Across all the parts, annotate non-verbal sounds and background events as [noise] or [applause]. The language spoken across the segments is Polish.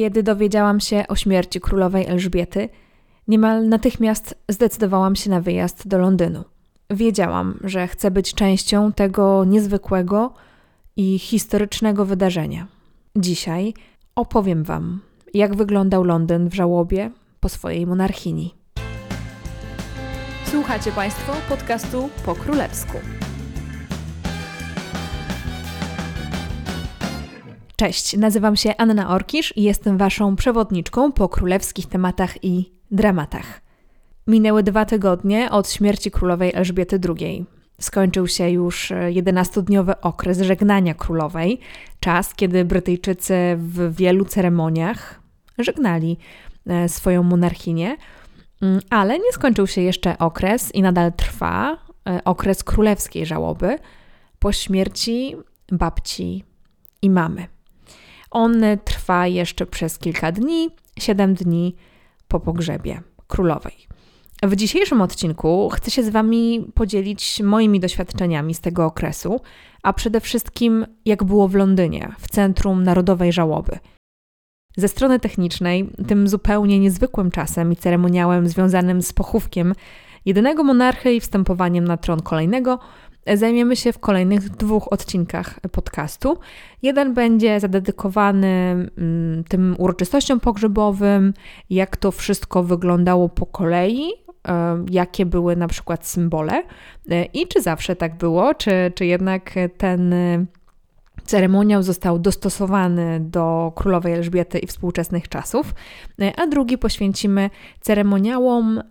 Kiedy dowiedziałam się o śmierci królowej Elżbiety, niemal natychmiast zdecydowałam się na wyjazd do Londynu. Wiedziałam, że chcę być częścią tego niezwykłego i historycznego wydarzenia. Dzisiaj opowiem Wam, jak wyglądał Londyn w żałobie po swojej monarchini. Słuchacie Państwo podcastu po królewsku. Cześć, nazywam się Anna Orkisz i jestem Waszą przewodniczką po królewskich tematach i dramatach. Minęły dwa tygodnie od śmierci królowej Elżbiety II. Skończył się już 11-dniowy okres żegnania królowej, czas, kiedy Brytyjczycy w wielu ceremoniach żegnali e, swoją monarchinię, mm, ale nie skończył się jeszcze okres i nadal trwa e, okres królewskiej żałoby po śmierci babci i mamy. On trwa jeszcze przez kilka dni, 7 dni po pogrzebie królowej. W dzisiejszym odcinku chcę się z Wami podzielić moimi doświadczeniami z tego okresu, a przede wszystkim jak było w Londynie, w Centrum Narodowej Żałoby. Ze strony technicznej, tym zupełnie niezwykłym czasem i ceremoniałem związanym z pochówkiem jedynego monarchy i wstępowaniem na tron kolejnego, zajmiemy się w kolejnych dwóch odcinkach podcastu. Jeden będzie zadedykowany mm, tym uroczystościom pogrzebowym, jak to wszystko wyglądało po kolei, e, jakie były na przykład symbole e, i czy zawsze tak było, czy, czy jednak ten ceremoniał został dostosowany do królowej Elżbiety i współczesnych czasów, e, a drugi poświęcimy ceremoniałom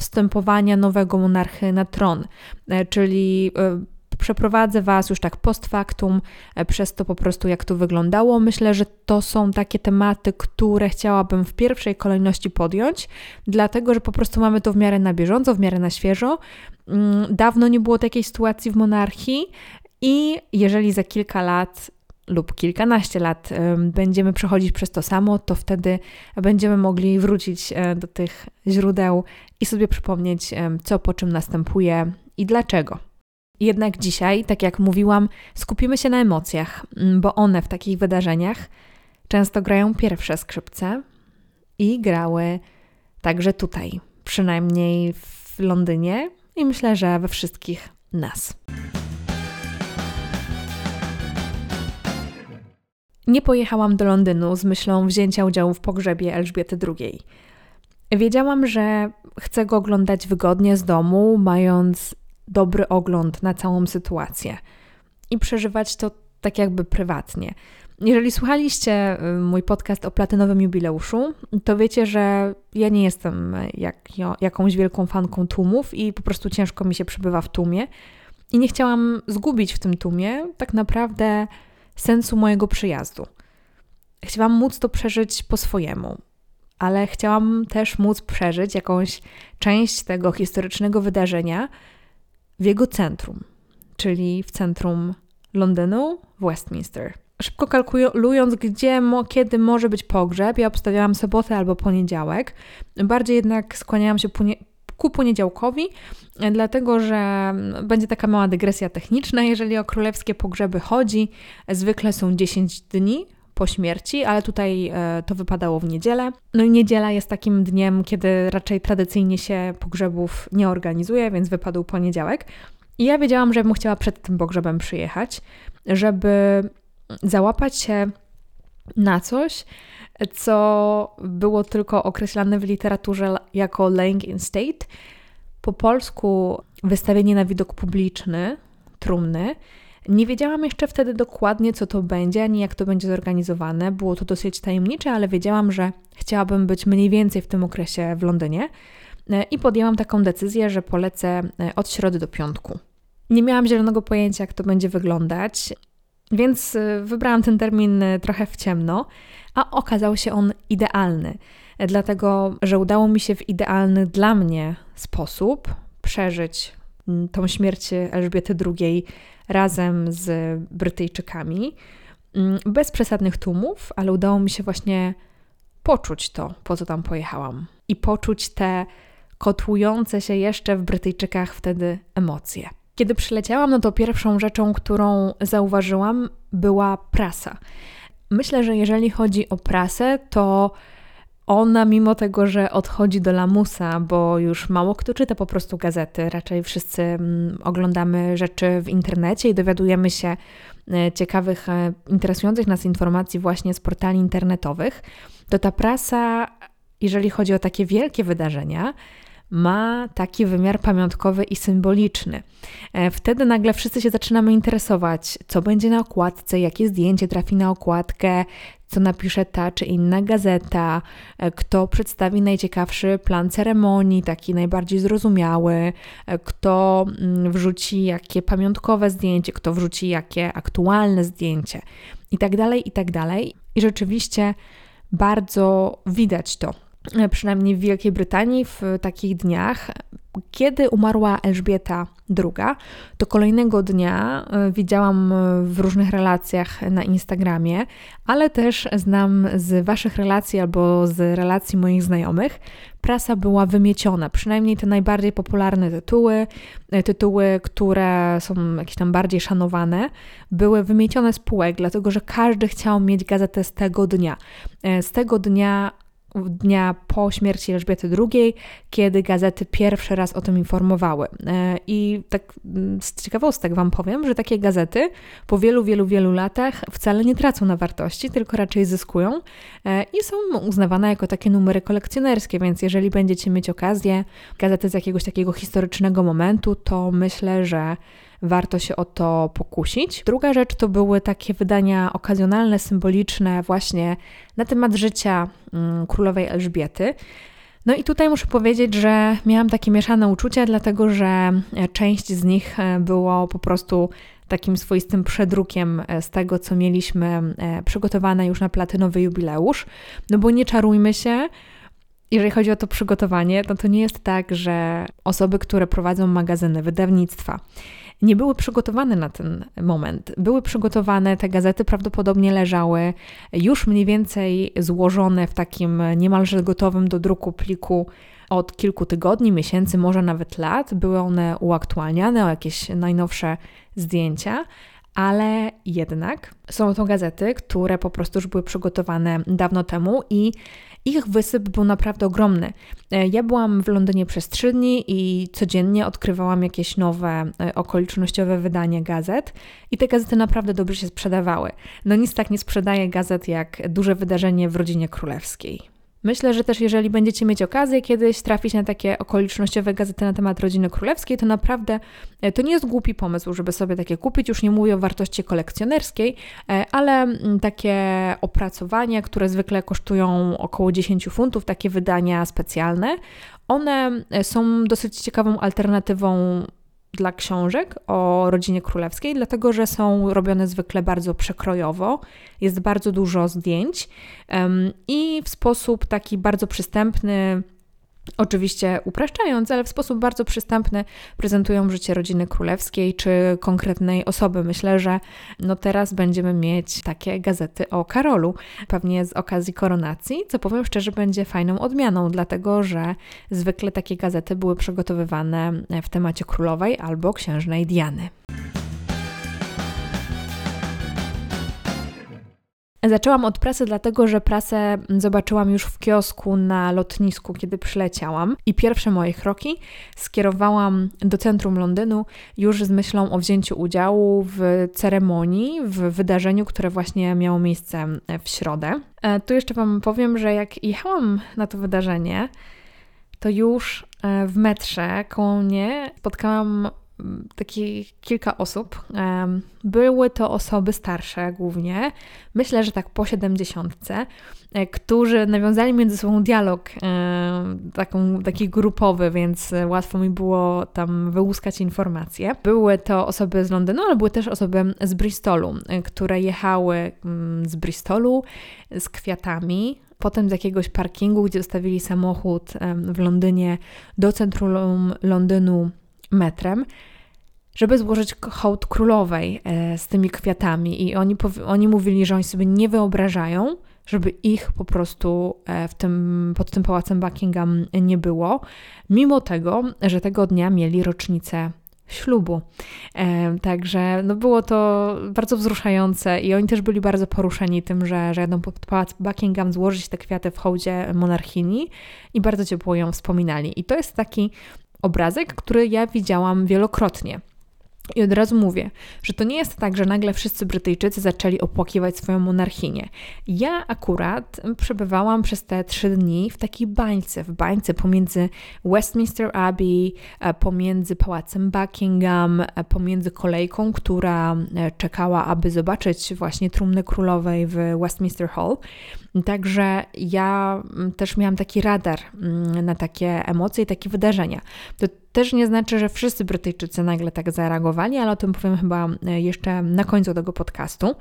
wstępowania nowego monarchy na tron, e, czyli e, przeprowadzę Was już tak post factum e, przez to po prostu, jak to wyglądało. Myślę, że to są takie tematy, które chciałabym w pierwszej kolejności podjąć, dlatego że po prostu mamy to w miarę na bieżąco, w miarę na świeżo. Mm, dawno nie było takiej sytuacji w monarchii i jeżeli za kilka lat lub kilkanaście lat będziemy przechodzić przez to samo, to wtedy będziemy mogli wrócić e, do tych źródeł i sobie przypomnieć, co po czym następuje i dlaczego. Jednak dzisiaj, tak jak mówiłam, skupimy się na emocjach, bo one w takich wydarzeniach często grają pierwsze skrzypce i grały także tutaj, przynajmniej w Londynie i myślę, że we wszystkich nas. Nie pojechałam do Londynu z myślą wzięcia udziału w pogrzebie Elżbiety II. Wiedziałam, że chcę go oglądać wygodnie z domu, mając dobry ogląd na całą sytuację i przeżywać to tak jakby prywatnie. Jeżeli słuchaliście y, mój podcast o platynowym jubileuszu, to wiecie, że ja nie jestem jak, jakąś wielką fanką tłumów i po prostu ciężko mi się przebywa w tłumie. I nie chciałam zgubić w tym tłumie tak naprawdę sensu mojego przyjazdu. Chciałam móc to przeżyć po swojemu, ale chciałam też móc przeżyć jakąś część tego historycznego wydarzenia w jego centrum, czyli w centrum Londynu, w Westminster. Szybko kalkulując, gdzie, kiedy może być pogrzeb, ja obstawiałam sobotę albo poniedziałek. Bardziej jednak skłaniałam się ku poniedziałkowi, dlatego że będzie taka mała dygresja techniczna. Jeżeli o królewskie pogrzeby chodzi, zwykle są 10 dni po śmierci, ale tutaj e, to wypadało w niedzielę. No i niedziela jest takim dniem, kiedy raczej tradycyjnie się pogrzebów nie organizuje, więc wypadł poniedziałek. I ja wiedziałam, że bym chciała przed tym pogrzebem przyjechać, żeby załapać się na coś, co było tylko określane w literaturze jako laying in state. Po polsku wystawienie na widok publiczny trumny. Nie wiedziałam jeszcze wtedy dokładnie, co to będzie, ani jak to będzie zorganizowane. Było to dosyć tajemnicze, ale wiedziałam, że chciałabym być mniej więcej w tym okresie w Londynie i podjęłam taką decyzję, że polecę od środy do piątku. Nie miałam zielonego pojęcia, jak to będzie wyglądać, więc wybrałam ten termin trochę w ciemno a okazał się on idealny, dlatego że udało mi się w idealny dla mnie sposób przeżyć mm, tą śmierć Elżbiety II razem z Brytyjczykami, mm, bez przesadnych tłumów, ale udało mi się właśnie poczuć to, po co tam pojechałam. I poczuć te kotłujące się jeszcze w Brytyjczykach wtedy emocje. Kiedy przyleciałam, no to pierwszą rzeczą, którą zauważyłam, była prasa Myślę, że jeżeli chodzi o prasę, to ona, mimo tego, że odchodzi do lamusa, bo już mało kto czyta po prostu gazety, raczej wszyscy mm, oglądamy rzeczy w internecie i dowiadujemy się e, ciekawych, e, interesujących nas informacji właśnie z portali internetowych, to ta prasa, jeżeli chodzi o takie wielkie wydarzenia, ma taki wymiar pamiątkowy i symboliczny. E, wtedy nagle wszyscy się zaczynamy interesować, co będzie na okładce, jakie zdjęcie trafi na okładkę, co napisze ta czy inna gazeta, e, kto przedstawi najciekawszy plan ceremonii, taki najbardziej zrozumiały, e, kto mm, wrzuci jakie pamiątkowe zdjęcie, kto wrzuci jakie aktualne zdjęcie i tak dalej, i tak dalej. I rzeczywiście bardzo widać to przynajmniej w Wielkiej Brytanii, w takich dniach. Kiedy umarła Elżbieta II, to kolejnego dnia e, widziałam w różnych relacjach na Instagramie, ale też znam z Waszych relacji albo z relacji moich znajomych, prasa była wymieciona, przynajmniej te najbardziej popularne tytuły, e, tytuły, które są jakieś tam bardziej szanowane, były wymiecione z półek, dlatego że każdy chciał mieć gazetę z tego dnia. Z tego dnia dnia po śmierci Elżbiety II, kiedy gazety pierwszy raz o tym informowały. E, I tak mm, z ciekawostek Wam powiem, że takie gazety po wielu, wielu, wielu latach wcale nie tracą na wartości, tylko raczej zyskują e, i są uznawane jako takie numery kolekcjonerskie, więc jeżeli będziecie mieć okazję gazety z jakiegoś takiego historycznego momentu, to myślę, że warto się o to pokusić. Druga rzecz to były takie wydania okazjonalne, symboliczne, właśnie na temat życia mm, królowej Elżbiety. No i tutaj muszę powiedzieć, że miałam takie mieszane uczucia, dlatego że e, część z nich e, było po prostu takim swoistym przedrukiem e, z tego, co mieliśmy przygotowane już na platynowy jubileusz. No bo nie czarujmy się, jeżeli chodzi o to przygotowanie, no to nie jest tak, że osoby, które prowadzą magazyny, wydawnictwa, nie były przygotowane na ten moment. Były przygotowane, te gazety prawdopodobnie leżały już mniej więcej złożone w takim niemalże gotowym do druku pliku od kilku tygodni, miesięcy, może nawet lat. Były one uaktualniane o jakieś najnowsze zdjęcia, ale jednak są to gazety, które po prostu już były przygotowane dawno temu i ich wysyp był naprawdę ogromny. E, ja byłam w Londynie przez trzy dni i codziennie odkrywałam jakieś nowe, e, okolicznościowe wydanie gazet i te gazety naprawdę dobrze się sprzedawały. No nic tak nie sprzedaje gazet jak duże wydarzenie w rodzinie królewskiej. Myślę, że też jeżeli będziecie mieć okazję kiedyś trafić na takie okolicznościowe gazety na temat rodziny królewskiej, to naprawdę e, to nie jest głupi pomysł, żeby sobie takie kupić. Już nie mówię o wartości kolekcjonerskiej, e, ale mm, takie opracowania, które zwykle kosztują około 10 funtów, takie wydania specjalne, one e, są dosyć ciekawą alternatywą dla książek o rodzinie królewskiej, dlatego że są robione zwykle bardzo przekrojowo, jest bardzo dużo zdjęć um, i w sposób taki bardzo przystępny, Oczywiście upraszczając, ale w sposób bardzo przystępny prezentują życie rodziny królewskiej czy konkretnej osoby. Myślę, że no teraz będziemy mieć takie gazety o Karolu, pewnie z okazji koronacji, co powiem szczerze będzie fajną odmianą, dlatego że zwykle takie gazety były przygotowywane w temacie królowej albo księżnej Diany. Zaczęłam od prasy, dlatego że prasę zobaczyłam już w kiosku na lotnisku, kiedy przyleciałam. I pierwsze moje kroki skierowałam do centrum Londynu już z myślą o wzięciu udziału w ceremonii, w wydarzeniu, które właśnie miało miejsce w środę. E, tu jeszcze Wam powiem, że jak jechałam na to wydarzenie, to już e, w metrze koło mnie spotkałam takich kilka osób. Były to osoby starsze głównie, myślę, że tak po siedemdziesiątce, e, którzy nawiązali między sobą dialog taką, taki grupowy, więc łatwo mi było tam wyłuskać informacje. Były to osoby z Londynu, ale były też osoby z Bristolu, e, które jechały mm, z Bristolu z kwiatami, potem z jakiegoś parkingu, gdzie zostawili samochód w Londynie do centrum Londynu metrem żeby złożyć hołd królowej e, z tymi kwiatami. I oni, oni mówili, że oni sobie nie wyobrażają, żeby ich po prostu e, w tym, pod tym pałacem Buckingham nie było, mimo tego, że tego dnia mieli rocznicę ślubu. Także no było to bardzo wzruszające i oni też byli bardzo poruszeni tym, że, że jadą pod pałac Buckingham złożyć te kwiaty w hołdzie monarchini i bardzo ciepło ją wspominali. I to jest taki obrazek, który ja widziałam wielokrotnie. I od razu mówię, że to nie jest tak, że nagle wszyscy Brytyjczycy zaczęli opłakiwać swoją monarchinię. Ja akurat przebywałam przez te trzy dni w takiej bańce, w bańce pomiędzy Westminster Abbey, e, pomiędzy pałacem Buckingham, e, pomiędzy kolejką, która e, czekała, aby zobaczyć właśnie trumnę królowej w Westminster Hall. Także ja mm, też miałam taki radar mm, na takie emocje i takie wydarzenia. To też nie znaczy, że wszyscy Brytyjczycy nagle tak zareagowali, ale o tym powiem chyba e, jeszcze na końcu tego podcastu.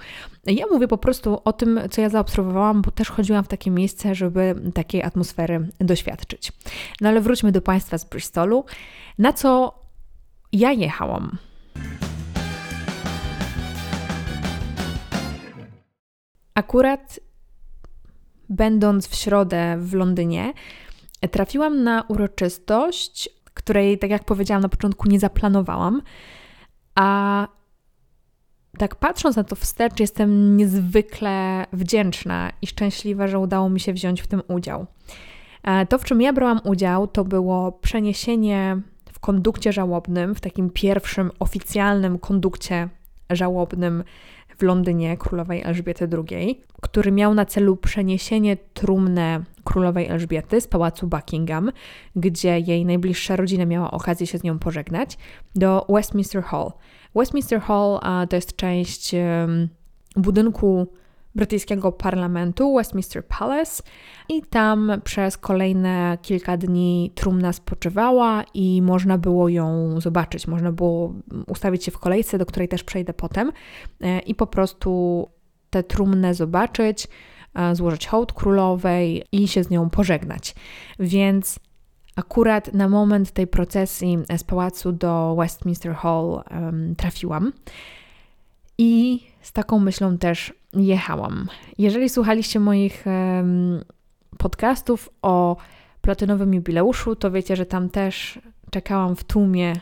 Ja mówię po prostu o tym, co ja zaobserwowałam, bo też chodziłam w takie miejsce, żeby takiej atmosfery doświadczyć. No ale wróćmy do Państwa z Bristolu. Na co ja jechałam? Akurat będąc w środę w Londynie, trafiłam na uroczystość, której, tak jak powiedziałam na początku, nie zaplanowałam, a tak patrząc na to wstecz, jestem niezwykle wdzięczna i szczęśliwa, że udało mi się wziąć w tym udział. E, to, w czym ja brałam udział, to było przeniesienie w kondukcie żałobnym, w takim pierwszym oficjalnym kondukcie żałobnym w Londynie królowej Elżbiety II, który miał na celu przeniesienie trumny królowej Elżbiety z pałacu Buckingham, gdzie jej najbliższa rodzina miała okazję się z nią pożegnać, do Westminster Hall. Westminster Hall to jest część budynku brytyjskiego parlamentu Westminster Palace i tam przez kolejne kilka dni trumna spoczywała i można było ją zobaczyć, można było ustawić się w kolejce, do której też przejdę potem e, i po prostu tę trumnę zobaczyć, e, złożyć hołd królowej i się z nią pożegnać. Więc akurat na moment tej procesji z pałacu do Westminster Hall um, trafiłam. I z taką myślą też jechałam. Jeżeli słuchaliście moich podcastów o platynowym jubileuszu, to wiecie, że tam też czekałam w tłumie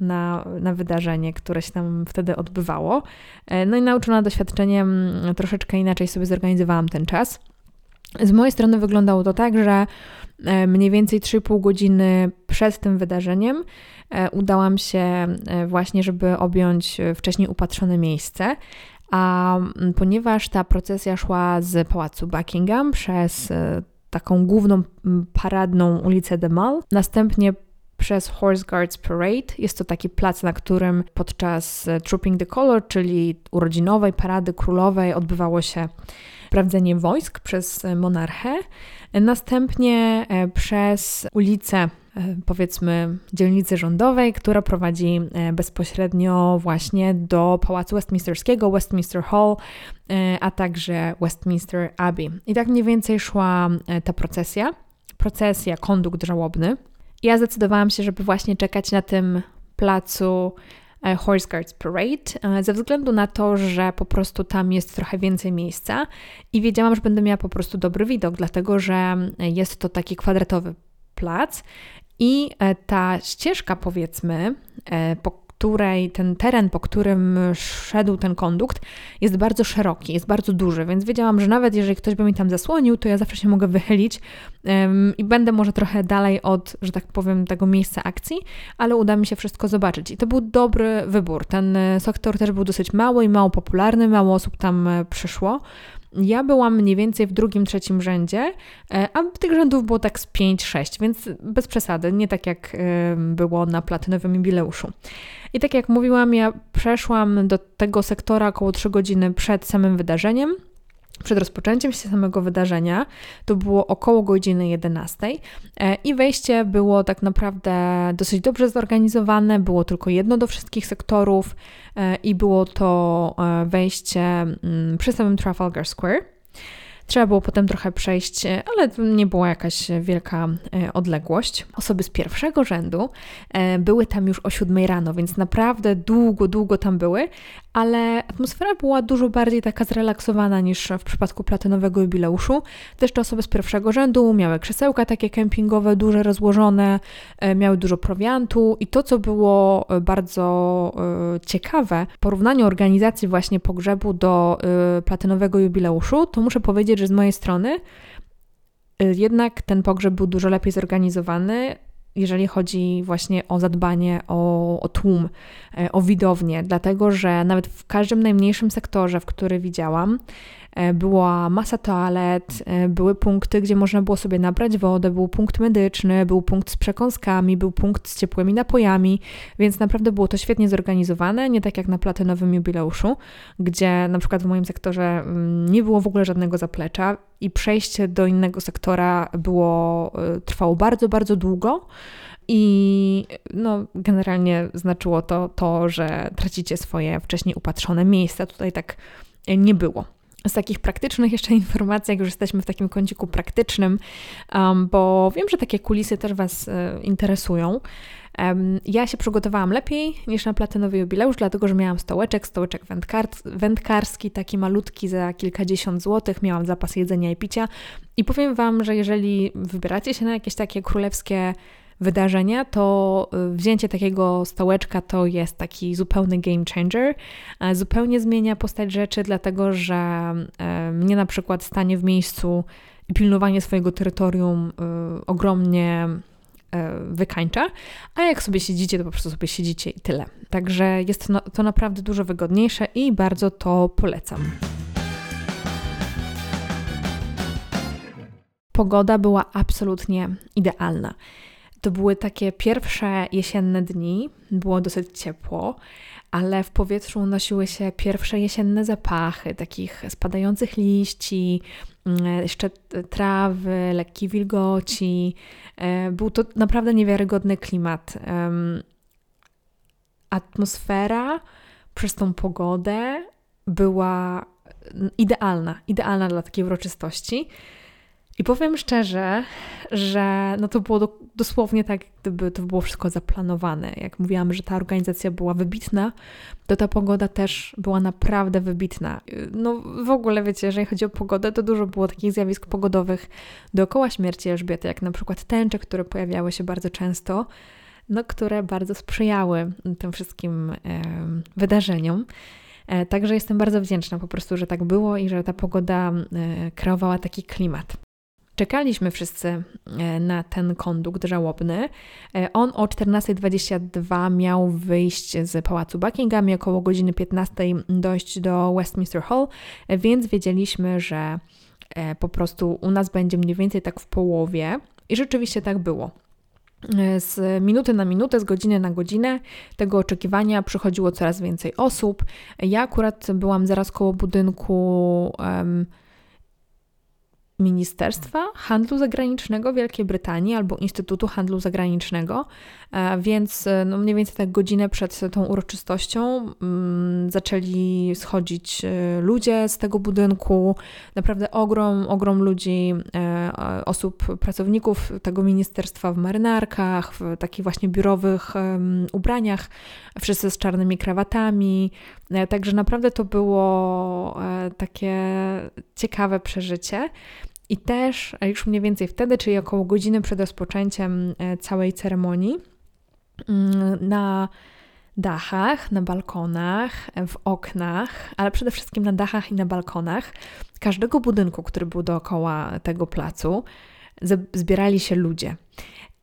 na, na wydarzenie, które się tam wtedy odbywało. E, no i nauczona doświadczeniem, troszeczkę inaczej sobie zorganizowałam ten czas. Z mojej strony wyglądało to tak, że e, mniej więcej 3,5 godziny przed tym wydarzeniem udałam się właśnie, żeby objąć wcześniej upatrzone miejsce. A ponieważ ta procesja szła z pałacu Buckingham przez taką główną paradną ulicę The Mall, następnie przez Horse Guards Parade. Jest to taki plac, na którym podczas e, Trooping the Color, czyli urodzinowej parady królowej, odbywało się sprawdzenie wojsk przez e, monarchę. Następnie e, przez ulicę powiedzmy dzielnicy rządowej, która prowadzi bezpośrednio właśnie do Pałacu Westminsterskiego, Westminster Hall, a także Westminster Abbey. I tak mniej więcej szła ta procesja. Procesja, kondukt żałobny. Ja zdecydowałam się, żeby właśnie czekać na tym placu e, Horse Guards Parade, e, ze względu na to, że po prostu tam jest trochę więcej miejsca i wiedziałam, że będę miała po prostu dobry widok, dlatego że jest to taki kwadratowy plac i e, ta ścieżka, powiedzmy, po której ten teren, po którym szedł ten kondukt, jest bardzo szeroki, jest bardzo duży, więc wiedziałam, że nawet jeżeli ktoś by mi tam zasłonił, to ja zawsze się mogę wychylić um, i będę może trochę dalej od, że tak powiem, tego miejsca akcji, ale uda mi się wszystko zobaczyć. I to był dobry wybór. Ten e, sektor też był dosyć mały i mało popularny, mało osób tam e, przyszło. Ja byłam mniej więcej w drugim, trzecim rzędzie, e, a tych rzędów było tak z 5-6, więc bez przesady, nie tak jak było na platynowym jubileuszu. I tak jak mówiłam, ja przeszłam do tego sektora około 3 godziny przed samym wydarzeniem. Przed rozpoczęciem się samego wydarzenia to było około godziny 11 e, i wejście było tak naprawdę dosyć dobrze zorganizowane. Było tylko jedno do wszystkich sektorów e, i było to e, wejście mm, przy samym Trafalgar Square. Trzeba było potem trochę przejść, ale nie była jakaś wielka odległość. Osoby z pierwszego rzędu były tam już o 7 rano, więc naprawdę długo, długo tam były, ale atmosfera była dużo bardziej taka zrelaksowana niż w przypadku platynowego jubileuszu. Też te osoby z pierwszego rzędu miały krzesełka takie kempingowe, duże, rozłożone, e, miały dużo prowiantu i to, co było e, bardzo ciekawe w porównaniu organizacji właśnie pogrzebu do platynowego jubileuszu, to muszę powiedzieć, że z mojej strony jednak ten pogrzeb był dużo lepiej zorganizowany jeżeli chodzi właśnie o zadbanie o, o tłum, e, o widownię, dlatego że nawet w każdym najmniejszym sektorze, w który widziałam, była masa toalet, e, były punkty, gdzie można było sobie nabrać wodę, był punkt medyczny, był punkt z przekąskami, był punkt z ciepłymi napojami, więc naprawdę było to świetnie zorganizowane, nie tak jak na platynowym jubileuszu, gdzie na przykład w moim sektorze mm, nie było w ogóle żadnego zaplecza i przejście do innego sektora było, e, trwało bardzo, bardzo długo. I no, generalnie znaczyło to to, że tracicie swoje wcześniej upatrzone miejsca. Tutaj tak nie było z takich praktycznych jeszcze [laughs] informacji, jak już jesteśmy w takim kąciku praktycznym, bo wiem, że takie kulisy też Was e, interesują. Ja się przygotowałam lepiej niż na platynowy jubileusz, dlatego że miałam stołeczek, stołeczek wędkar wędkarski, taki malutki za kilkadziesiąt złotych, miałam zapas jedzenia i picia i powiem Wam, że jeżeli wybieracie się na jakieś takie królewskie wydarzenia, to y, wzięcie takiego stołeczka to jest taki zupełny game changer. Zupełnie zmienia postać rzeczy, dlatego że mnie na przykład stanie w miejscu i pilnowanie swojego terytorium y, ogromnie e, wykańcza, a jak sobie siedzicie, to po prostu sobie siedzicie i tyle. Także jest to naprawdę dużo wygodniejsze i bardzo to polecam. Pogoda była absolutnie idealna. To były takie pierwsze jesienne dni, było dosyć ciepło, ale w powietrzu unosiły się pierwsze jesienne zapachy takich spadających liści, mm, jeszcze trawy, lekkiej wilgoci. E, był to naprawdę niewiarygodny klimat. Atmosfera przez tą pogodę była idealna, idealna dla takiej uroczystości. I powiem szczerze, że no to było do, dosłownie tak, gdyby to było wszystko zaplanowane. Jak mówiłam, że ta organizacja była wybitna, to ta pogoda też była naprawdę wybitna. No w ogóle wiecie, jeżeli chodzi o pogodę, to dużo było takich zjawisk pogodowych dookoła śmierci Elżbiety, jak na przykład tęcze, które pojawiały się bardzo często, no które bardzo sprzyjały tym wszystkim e, wydarzeniom. Także jestem bardzo wdzięczna po prostu, że tak było i że ta pogoda e, kreowała taki klimat. Czekaliśmy wszyscy e, na ten kondukt żałobny. E, on o 14.22 miał wyjść z pałacu Buckingham i około godziny 15 dojść do Westminster Hall, e, więc wiedzieliśmy, że po prostu u nas będzie mniej więcej tak w połowie. I rzeczywiście tak było. Z minuty na minutę, z godziny na godzinę tego oczekiwania przychodziło coraz więcej osób. Ja akurat byłam zaraz koło budynku. Um, Ministerstwa Handlu Zagranicznego Wielkiej Brytanii albo Instytutu Handlu Zagranicznego, e, więc e, no mniej więcej tak godzinę przed tą uroczystością mm, zaczęli schodzić e, ludzie z tego budynku, naprawdę ogrom, ogrom ludzi, osób, pracowników tego ministerstwa w marynarkach, w takich właśnie biurowych ubraniach, wszyscy z czarnymi krawatami, także naprawdę to było takie ciekawe przeżycie. I też już mniej więcej wtedy, czyli około godziny przed rozpoczęciem e, całej ceremonii, mm, na dachach, na balkonach, w oknach, ale przede wszystkim na dachach i na balkonach każdego budynku, który był dookoła tego placu, zbierali się ludzie.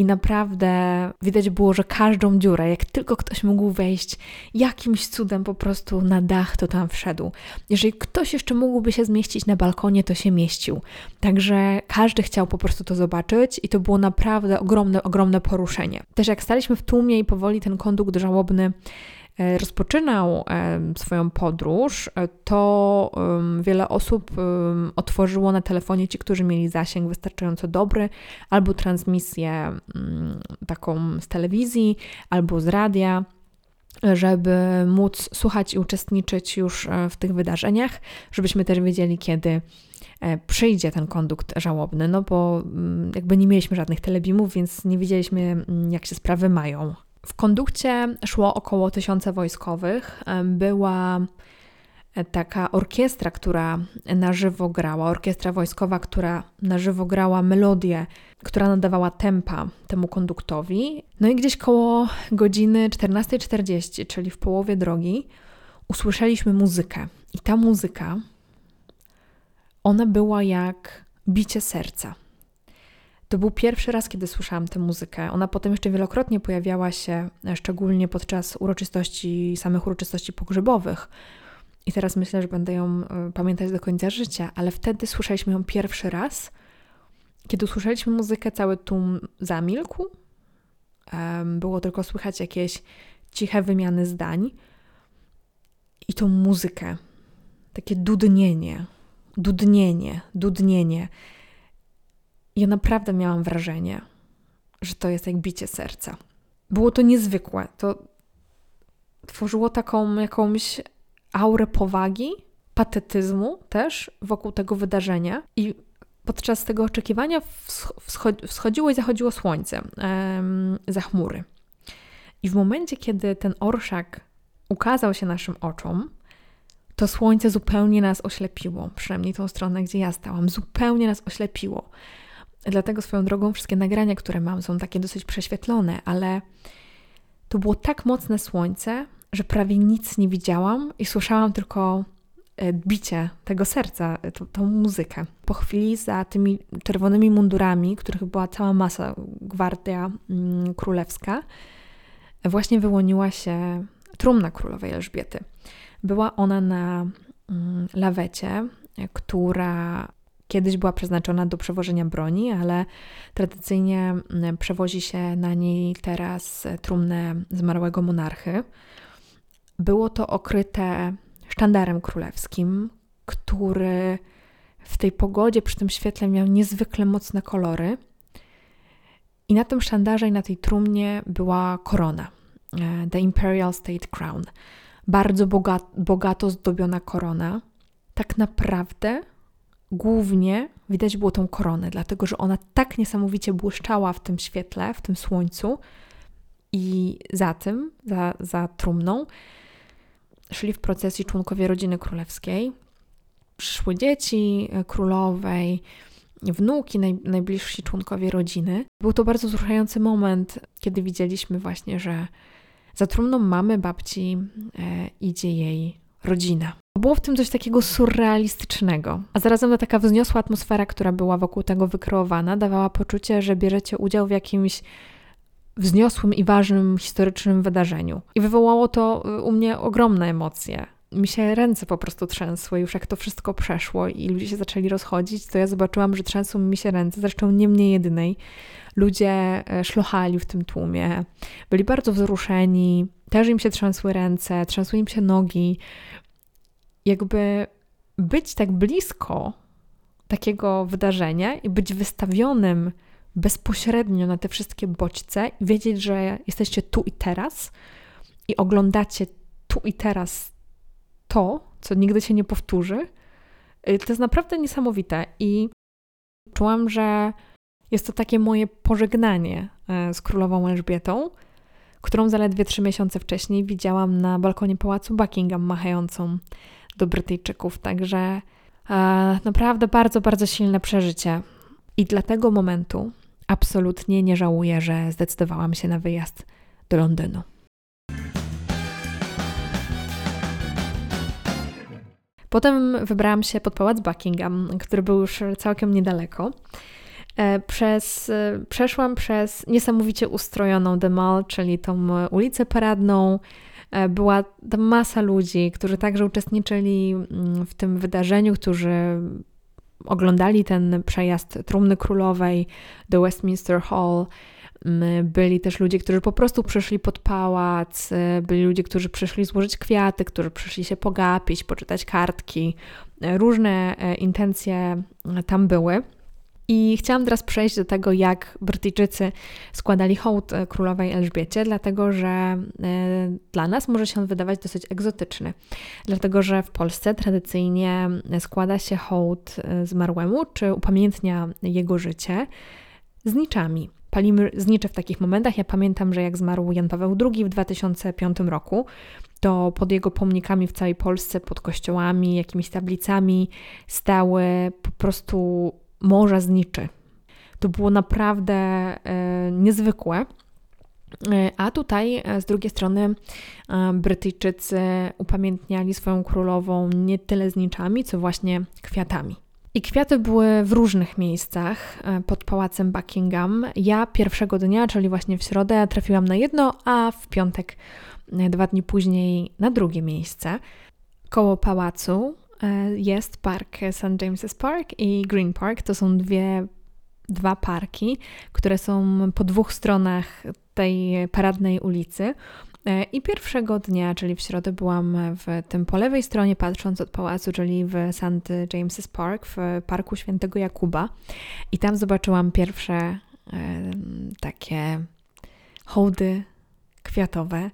I naprawdę widać było, że każdą dziurę, jak tylko ktoś mógł wejść jakimś cudem po prostu na dach, to tam wszedł. Jeżeli ktoś jeszcze mógłby się zmieścić na balkonie, to się mieścił. Także każdy chciał po prostu to zobaczyć i to było naprawdę ogromne, ogromne poruszenie. Też jak staliśmy w tłumie i powoli ten kondukt żałobny rozpoczynał swoją podróż, e, to wiele osób otworzyło na telefonie ci, którzy mieli zasięg wystarczająco dobry, albo transmisję mm, taką z telewizji, albo z radia żeby móc słuchać i uczestniczyć już e, w tych wydarzeniach, żebyśmy też wiedzieli, kiedy przyjdzie ten kondukt żałobny, no bo mm, jakby nie mieliśmy żadnych telebimów, więc nie wiedzieliśmy, mm, jak się sprawy mają. W kondukcie szło około tysiąca wojskowych. Była taka orkiestra, która na żywo grała, orkiestra wojskowa, która na żywo grała melodię, która nadawała tempa temu konduktowi. No i gdzieś koło godziny 14.40, czyli w połowie drogi, usłyszeliśmy muzykę. I ta muzyka, ona była jak bicie serca. To był pierwszy raz, kiedy słyszałam tę muzykę. Ona potem jeszcze wielokrotnie pojawiała się, szczególnie podczas uroczystości, samych uroczystości pogrzebowych. I teraz myślę, że będę ją e, pamiętać do końca życia, ale wtedy słyszeliśmy ją pierwszy raz. Kiedy usłyszeliśmy muzykę, cały tłum zamilkł. Było tylko słychać jakieś ciche wymiany zdań. I tą muzykę, takie dudnienie, dudnienie, dudnienie. Ja naprawdę miałam wrażenie, że to jest jak bicie serca. Było to niezwykłe. To tworzyło taką jakąś aurę powagi, patetyzmu też wokół tego wydarzenia. I podczas tego oczekiwania wschodziło i zachodziło słońce em, za chmury. I w momencie, kiedy ten orszak ukazał się naszym oczom, to słońce zupełnie nas oślepiło, przynajmniej tą stronę, gdzie ja stałam, zupełnie nas oślepiło. Dlatego swoją drogą wszystkie nagrania, które mam, są takie dosyć prześwietlone, ale to było tak mocne słońce, że prawie nic nie widziałam i słyszałam tylko e, bicie tego serca, e, tą, muzykę. Po chwili za tymi czerwonymi mundurami, których była cała masa, gwardia mm, królewska, właśnie wyłoniła się trumna królowej Elżbiety. Była ona na mm, lawecie, która kiedyś była przeznaczona do przewożenia broni, ale tradycyjnie mm, przewozi się na niej teraz trumnę zmarłego monarchy. Było to okryte sztandarem królewskim, który w tej pogodzie, przy tym świetle miał niezwykle mocne kolory. I na tym sztandarze i na tej trumnie była korona, e, The Imperial State Crown. Bardzo bogato, bogato zdobiona korona. Tak naprawdę głównie widać było tą koronę, dlatego że ona tak niesamowicie błyszczała w tym świetle, w tym słońcu i za tym, za, za trumną, szli w procesji członkowie rodziny królewskiej. Przyszły dzieci e, królowej, wnuki, naj, najbliżsi członkowie rodziny. Był to bardzo wzruszający moment, kiedy widzieliśmy właśnie, że za trumną mamy babci e, idzie jej rodzina. Było w tym coś takiego surrealistycznego, a zarazem ta taka wzniosła atmosfera, która była wokół tego wykreowana, dawała poczucie, że bierzecie udział w jakimś wzniosłym i ważnym historycznym wydarzeniu. I wywołało to y, u mnie ogromne emocje. Mi się ręce po prostu trzęsły, już jak to wszystko przeszło i ludzie się zaczęli rozchodzić, to ja zobaczyłam, że trzęsą mi się ręce, zresztą nie mnie jedynej. Ludzie e, szlochali w tym tłumie, byli bardzo wzruszeni, też im się trzęsły ręce, trzęsły im się nogi. Jakby być tak blisko takiego wydarzenia i być wystawionym bezpośrednio na te wszystkie bodźce i wiedzieć, że jesteście tu i teraz i oglądacie tu i teraz to, co nigdy się nie powtórzy, y, to jest naprawdę niesamowite. I czułam, że jest to takie moje pożegnanie y, z królową Elżbietą, którą zaledwie trzy miesiące wcześniej widziałam na balkonie pałacu Buckingham machającą do Brytyjczyków. Także e, naprawdę bardzo, bardzo silne przeżycie. I dla tego momentu absolutnie nie żałuję, że zdecydowałam się na wyjazd do Londynu. Potem wybrałam się pod pałac Buckingham, który był już całkiem niedaleko. E, przez, e, przeszłam przez niesamowicie ustrojoną The Mall, czyli tą ulicę paradną. E, była tam masa ludzi, którzy także uczestniczyli mm, w tym wydarzeniu, którzy oglądali ten przejazd trumny królowej do Westminster Hall. Byli też ludzie, którzy po prostu przyszli pod pałac, byli ludzie, którzy przyszli złożyć kwiaty, którzy przyszli się pogapić, poczytać kartki. Różne e, intencje tam były. I chciałam teraz przejść do tego, jak Brytyjczycy składali hołd e, królowej Elżbiecie, dlatego że e, dla nas może się on wydawać dosyć egzotyczny. Dlatego, że w Polsce tradycyjnie składa się hołd e, zmarłemu, czy upamiętnia jego życie z niczami. palimy znicze w takich momentach. Ja pamiętam, że jak zmarł Jan Paweł II w 2005 roku, to pod jego pomnikami w całej Polsce, pod kościołami, jakimiś tablicami stały po prostu morza zniczy. To było naprawdę e, niezwykłe. E, a tutaj e, z drugiej strony Brytyjczycy upamiętniali swoją królową nie tyle zniczami, co właśnie kwiatami. I kwiaty były w różnych miejscach pod pałacem Buckingham. Ja pierwszego dnia, czyli właśnie w środę, trafiłam na jedno, a w piątek, dwa dni później, na drugie miejsce. Koło pałacu jest park St. James's Park i Green Park. To są dwie dwa parki, które są po dwóch stronach tej paradnej ulicy. E, I pierwszego dnia, czyli w środę, byłam w tym po lewej stronie, patrząc od pałacu, czyli w St. James's Park, w Parku Świętego Jakuba. I tam zobaczyłam pierwsze e, takie hołdy kwiatowe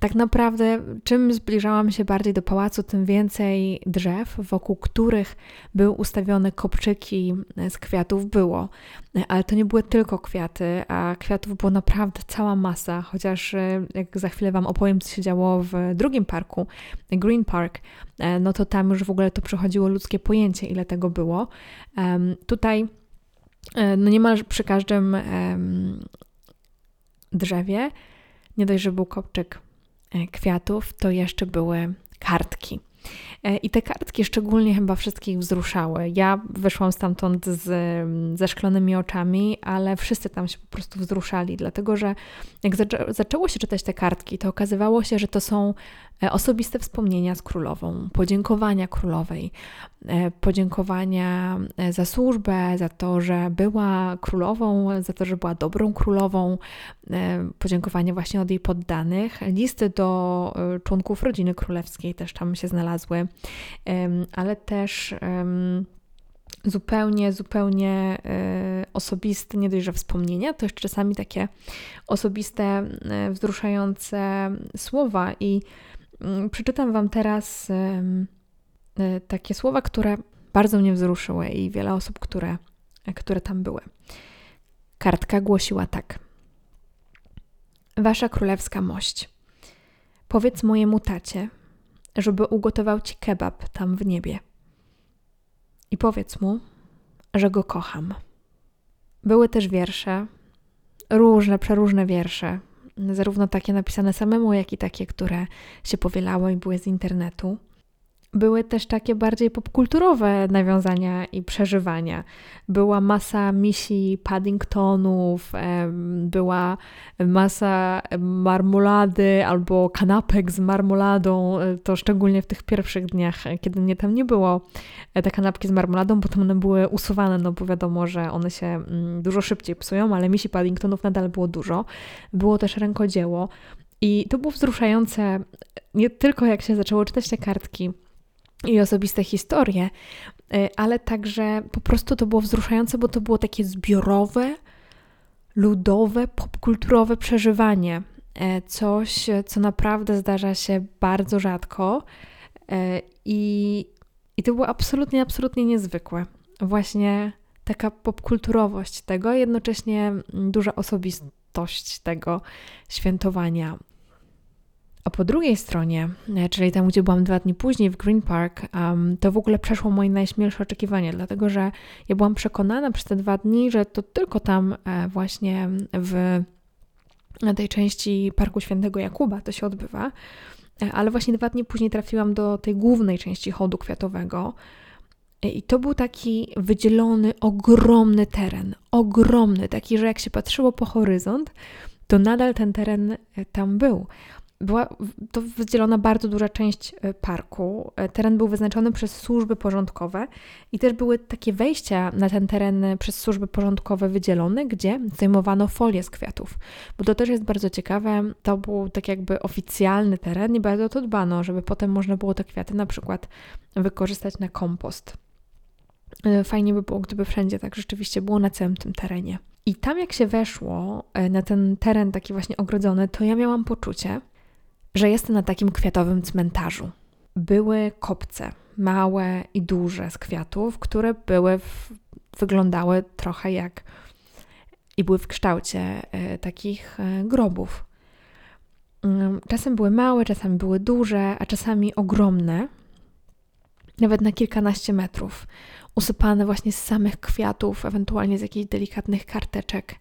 tak naprawdę, czym zbliżałam się bardziej do pałacu, tym więcej drzew, wokół których były ustawione kopczyki z kwiatów, było. Ale to nie były tylko kwiaty, a kwiatów było naprawdę cała masa. Chociaż, e, jak za chwilę Wam opowiem, co się działo w drugim parku, Green Park, e, no to tam już w ogóle to przechodziło ludzkie pojęcie, ile tego było. Tutaj, e, no niemal przy każdym drzewie nie dość, że był kopczyk e, kwiatów, to jeszcze były kartki. E, I te kartki szczególnie chyba wszystkich wzruszały. Ja wyszłam stamtąd z, ze szklonymi oczami, ale wszyscy tam się po prostu wzruszali, dlatego że jak zaczę, zaczęło się czytać te kartki, to okazywało się, że to są osobiste wspomnienia z królową, podziękowania królowej, e, podziękowania za służbę, za to, że była królową, za to, że była dobrą królową, podziękowania właśnie od jej poddanych. Listy do członków rodziny królewskiej też tam się znalazły ale też zupełnie, zupełnie e, osobiste, nie dość, że wspomnienia, to jeszcze czasami takie osobiste, e, wzruszające słowa. I przeczytam Wam teraz e, takie słowa, które bardzo mnie wzruszyły i wiele osób, które, które tam były. Kartka głosiła tak. Wasza królewska mość. Powiedz mojemu tacie, żeby ugotował ci kebab tam w niebie. I powiedz mu, że go kocham. Były też wiersze, różne, przeróżne wiersze, zarówno takie napisane samemu, jak i takie, które się powielały i były z internetu były też takie bardziej popkulturowe nawiązania i przeżywania. Była masa misji Paddingtonów, była masa marmolady albo kanapek z marmoladą. To szczególnie w tych pierwszych dniach, kiedy mnie tam nie było, e, te kanapki z marmoladą, bo one były usuwane, no bo wiadomo, że one się mm, dużo szybciej psują, ale misji Paddingtonów nadal było dużo. Było też rękodzieło. I to było wzruszające, nie tylko jak się zaczęło czytać te kartki, i osobiste historie, y, ale także po prostu to było wzruszające, bo to było takie zbiorowe, ludowe, popkulturowe przeżywanie. E, coś, co naprawdę zdarza się bardzo rzadko e, i, i to było absolutnie, absolutnie niezwykłe. Właśnie taka popkulturowość tego, jednocześnie duża osobistość tego świętowania. A po drugiej stronie, e, czyli tam, gdzie byłam dwa dni później w Green Park, um, to w ogóle przeszło moje najśmielsze oczekiwania, dlatego że ja byłam przekonana przez te dwa dni, że to tylko tam e, właśnie w tej części Parku Świętego Jakuba to się odbywa. E, ale właśnie dwa dni później trafiłam do tej głównej części hołdu kwiatowego. I to był taki wydzielony, ogromny teren. Ogromny, taki, że jak się patrzyło po horyzont, to nadal ten teren tam był była to wydzielona bardzo duża część e, parku. E, teren był wyznaczony przez służby porządkowe i też były takie wejścia na ten teren przez służby porządkowe wydzielone, gdzie zajmowano folię z kwiatów. Bo to też jest bardzo ciekawe, to był tak jakby oficjalny teren i bardzo to dbano, żeby potem można było te kwiaty na przykład wykorzystać na kompost. E, fajnie by było, gdyby wszędzie tak rzeczywiście było na całym tym terenie. I tam jak się weszło na ten teren taki właśnie ogrodzony, to ja miałam poczucie, że jestem na takim kwiatowym cmentarzu. Były kopce, małe i duże z kwiatów, które były w, wyglądały trochę jak, i były w kształcie takich grobów. Mm, czasem były małe, czasami były duże, a czasami ogromne, nawet na kilkanaście metrów, usypane właśnie z samych kwiatów, ewentualnie z jakichś delikatnych karteczek.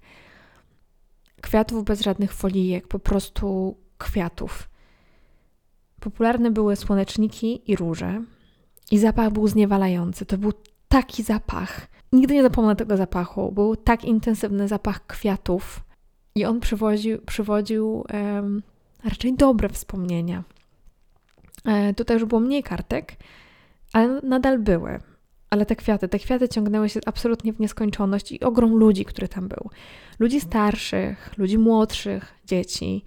Kwiatów bez żadnych folijek, po prostu kwiatów. Popularne były słoneczniki i róże. I zapach był zniewalający. To był taki zapach. Nigdy nie zapomnę tego zapachu. Był tak intensywny zapach kwiatów. I on przywoził, przywodził um, raczej dobre wspomnienia. E, tutaj już było mniej kartek, ale nadal były. Ale te kwiaty, te kwiaty ciągnęły się absolutnie w nieskończoność i ogrom ludzi, który tam był. Ludzi starszych, ludzi młodszych, dzieci,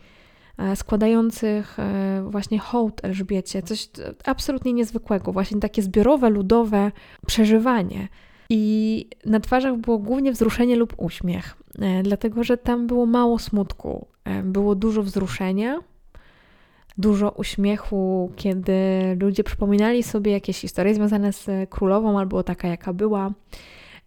składających e, właśnie hołd Elżbiecie, coś absolutnie niezwykłego, właśnie takie zbiorowe, ludowe przeżywanie. I na twarzach było głównie wzruszenie lub uśmiech, dlatego że tam było mało smutku, było dużo wzruszenia, dużo uśmiechu, kiedy ludzie przypominali sobie jakieś historie związane z królową albo taka, jaka była.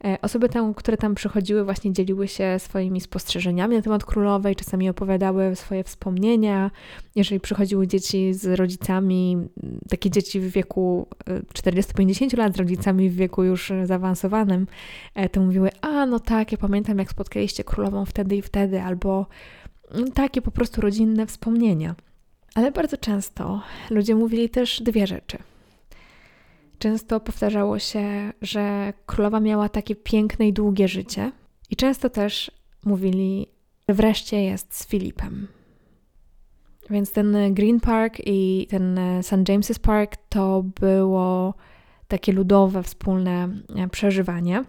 E, osoby tam, które tam przychodziły, właśnie dzieliły się swoimi spostrzeżeniami na temat królowej, czasami opowiadały swoje wspomnienia. Jeżeli przychodziły dzieci z rodzicami, takie dzieci w wieku 40-50 e, lat, z rodzicami w wieku już zaawansowanym, e, to mówiły: A, no tak, ja pamiętam, jak spotkaliście królową wtedy i wtedy, albo mm, takie po prostu rodzinne wspomnienia. Ale bardzo często ludzie mówili też dwie rzeczy. Często powtarzało się, że królowa miała takie piękne i długie życie, i często też mówili, że wreszcie jest z Filipem. Więc ten Green Park i ten St. James's Park to było takie ludowe, wspólne przeżywanie.